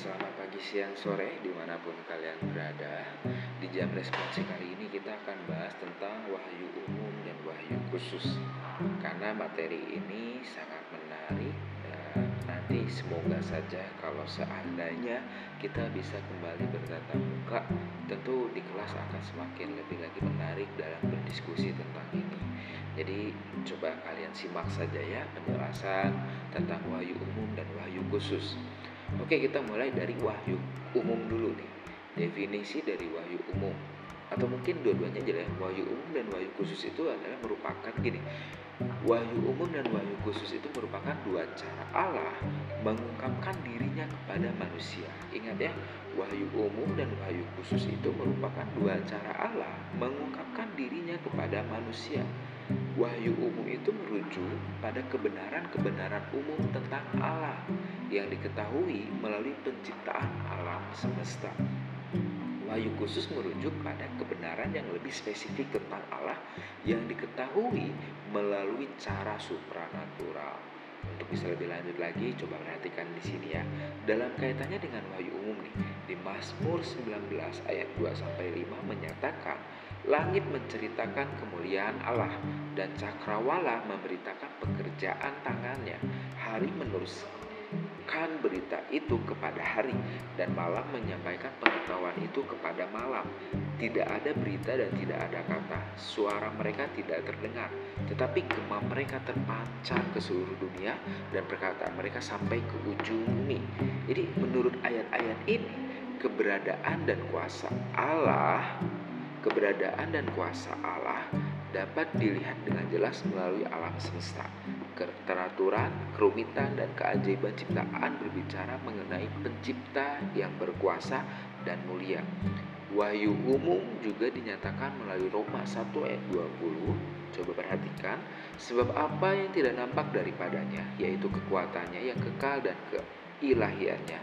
selamat pagi, siang, sore, di mana pun kalian berada. Di jam responsi kali ini kita akan bahas tentang wahyu umum dan wahyu khusus. Karena materi ini sangat menarik nanti semoga saja kalau seandainya kita bisa kembali bertatap muka Tentu di kelas akan semakin lebih lagi menarik dalam berdiskusi tentang ini. Jadi coba kalian simak saja ya penjelasan tentang wahyu umum dan wahyu khusus. Oke, kita mulai dari wahyu umum dulu nih. Definisi dari wahyu umum atau mungkin dua-duanya aja ya. Wahyu umum dan wahyu khusus itu adalah merupakan gini. Wahyu umum dan wahyu khusus itu merupakan dua cara Allah mengungkapkan dirinya kepada manusia. Ingat ya, wahyu umum dan wahyu khusus itu merupakan dua cara Allah mengungkapkan dirinya kepada manusia. Wahyu umum itu merujuk pada kebenaran-kebenaran umum tentang Allah yang diketahui melalui penciptaan alam semesta. Wahyu khusus merujuk pada kebenaran yang lebih spesifik tentang Allah yang diketahui melalui cara supranatural. Untuk bisa lebih lanjut lagi, coba perhatikan di sini ya. Dalam kaitannya dengan wahyu umum nih, di Mazmur 19 ayat 2 sampai 5 menyatakan Langit menceritakan kemuliaan Allah dan cakrawala memberitakan pekerjaan tangannya. Hari meneruskan berita itu kepada hari dan malam menyampaikan pengetahuan itu kepada malam. Tidak ada berita dan tidak ada kata. Suara mereka tidak terdengar, tetapi gema mereka terpancar ke seluruh dunia dan perkataan mereka sampai ke ujung bumi. Jadi menurut ayat-ayat ini keberadaan dan kuasa Allah Keberadaan dan kuasa Allah dapat dilihat dengan jelas melalui alam semesta. Keteraturan, kerumitan, dan keajaiban ciptaan berbicara mengenai pencipta yang berkuasa dan mulia. Wahyu umum juga dinyatakan melalui Roma 1 ayat 20. Coba perhatikan, sebab apa yang tidak nampak daripadanya, yaitu kekuatannya yang kekal dan keilahiannya,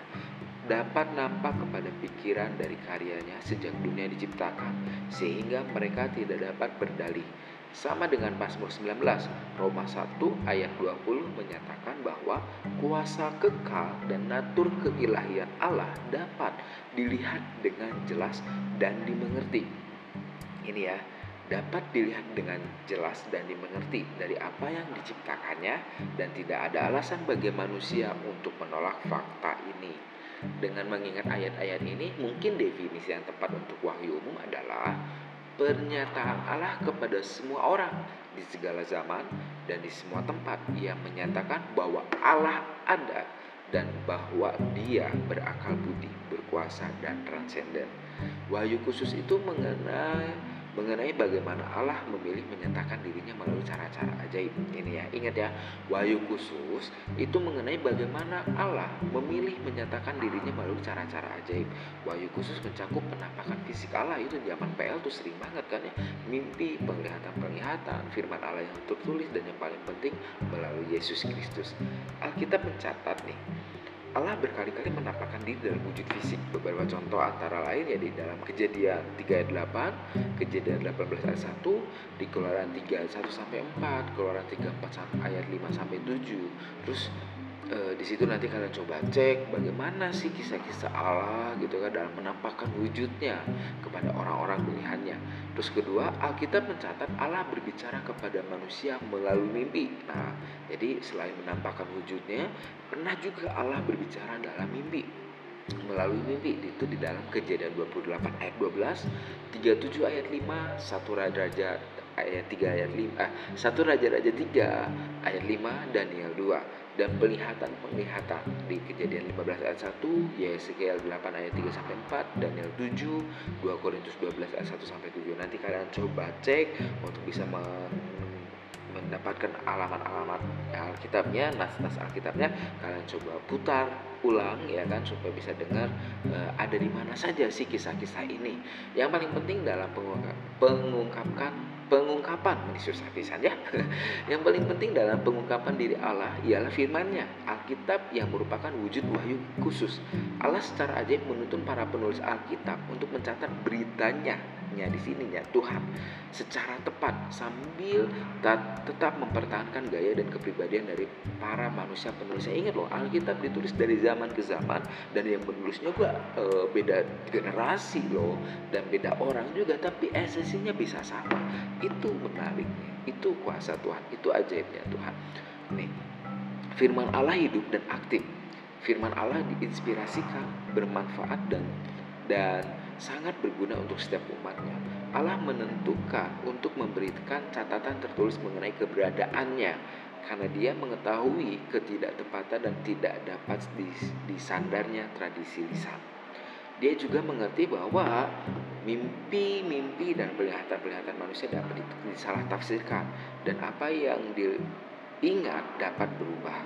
dapat nampak kepada pikiran dari karyanya sejak dunia diciptakan, sehingga mereka tidak dapat berdalih. Sama dengan Mazmur 19, Roma 1 ayat 20 menyatakan bahwa kuasa kekal dan natur keilahian Allah dapat dilihat dengan jelas dan dimengerti. Ini ya, dapat dilihat dengan jelas dan dimengerti dari apa yang diciptakannya dan tidak ada alasan bagi manusia untuk menolak fakta ini. Dengan mengingat ayat-ayat ini, mungkin definisi yang tepat untuk wahyu umum adalah pernyataan Allah kepada semua orang di segala zaman dan di semua tempat yang menyatakan bahwa Allah ada dan bahwa dia berakal budi, berkuasa dan transenden. Wahyu khusus itu mengenai mengenai bagaimana Allah memilih menyatakan dirinya melalui cara-cara ajaib. Ini ya, ingat ya, wahyu khusus itu mengenai bagaimana Allah memilih menyatakan dirinya melalui cara-cara ajaib. Wahyu khusus mencakup penampakan fisik Allah itu zaman PL tuh sering banget kan ya, mimpi, penglihatan-penglihatan, firman Allah yang tertulis dan yang paling penting melalui Yesus Kristus. Alkitab mencatat nih Allah berkali-kali menampakkan diri dalam wujud fisik. Beberapa contoh antara lain ya di dalam kejadian 3 ayat 8, kejadian 18 ayat 1, di keluaran 3 ayat 1 sampai 4, keluaran 3 4 ayat 5 sampai 7. Terus e, di situ nanti kalian coba cek bagaimana sih kisah-kisah Allah gitu kan dalam menampakkan wujudnya kepada orang-orang pilihannya. Terus kedua, Alkitab mencatat Allah berbicara kepada manusia melalui mimpi. Nah, jadi selain menampakkan wujudnya, pernah juga Allah berbicara dalam mimpi melalui mimpi itu di dalam kejadian 28 ayat 12 37 ayat 5 satu raja ayat 3 ayat 5 ah, satu raja raja 3 ayat 5 Daniel 2 dan penglihatan-penglihatan di kejadian 15 ayat 1, Yeskiel 8 ayat 3 sampai 4, Daniel 7, 2 Korintus 12 ayat 1 sampai 7. Nanti kalian coba cek untuk bisa mendapatkan alamat-alamat Alkitabnya, nas-nas Alkitabnya, kalian coba putar ulang ya kan supaya bisa dengar uh, ada di mana saja sih kisah-kisah ini. Yang paling penting dalam pengungkapkan pengungkapan ini susah ya yang paling penting dalam pengungkapan diri Allah ialah firmannya Alkitab yang merupakan wujud wahyu khusus Allah secara ajaib menuntun para penulis Alkitab untuk mencatat beritanya anaknya di sininya Tuhan secara tepat sambil tetap mempertahankan gaya dan kepribadian dari para manusia penulisnya. Ingat loh, Alkitab ditulis dari zaman ke zaman dan yang menulisnya juga e, beda generasi loh dan beda orang juga, tapi esensinya bisa sama. Itu menarik, itu kuasa Tuhan, itu ajaibnya Tuhan. Nih, firman Allah hidup dan aktif firman Allah diinspirasikan, bermanfaat dan dan sangat berguna untuk setiap umatnya. Allah menentukan untuk memberikan catatan tertulis mengenai keberadaannya karena dia mengetahui ketidaktepatan dan tidak dapat disandarnya tradisi lisan. Dia juga mengerti bahwa mimpi-mimpi dan pelihatan-pelihatan manusia dapat disalah tafsirkan dan apa yang diingat dapat berubah.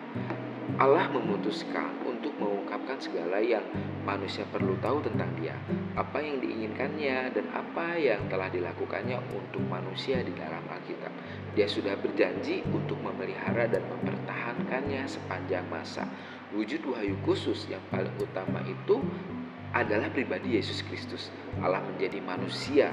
Allah memutuskan untuk mengungkapkan segala yang manusia perlu tahu tentang Dia, apa yang diinginkannya, dan apa yang telah dilakukannya untuk manusia di dalam Alkitab. Dia sudah berjanji untuk memelihara dan mempertahankannya sepanjang masa. Wujud wahyu khusus yang paling utama itu adalah pribadi Yesus Kristus. Allah menjadi manusia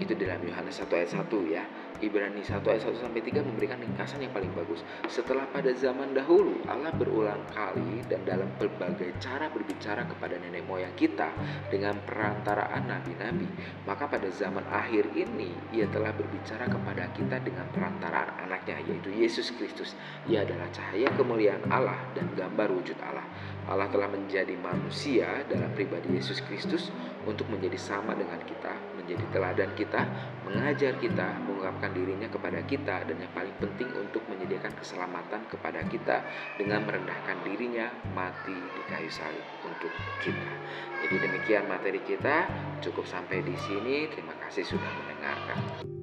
itu dalam Yohanes 1 ayat 1 ya. Ibrani 1 ayat 1 sampai 3 memberikan ringkasan yang paling bagus. Setelah pada zaman dahulu Allah berulang kali dan dalam berbagai cara berbicara kepada nenek moyang kita dengan perantaraan nabi-nabi, maka pada zaman akhir ini ia telah berbicara kepada kita dengan perantaraan anaknya yaitu Yesus Kristus. Ia adalah cahaya kemuliaan Allah dan gambar wujud Allah. Allah telah menjadi manusia dalam pribadi Yesus Kristus untuk menjadi sama dengan kita, menjadi teladan kita, mengajar kita, mengungkapkan dirinya kepada kita dan yang paling penting untuk menyediakan keselamatan kepada kita dengan merendahkan dirinya mati di kayu salib untuk kita. Jadi demikian materi kita, cukup sampai di sini. Terima kasih sudah mendengarkan.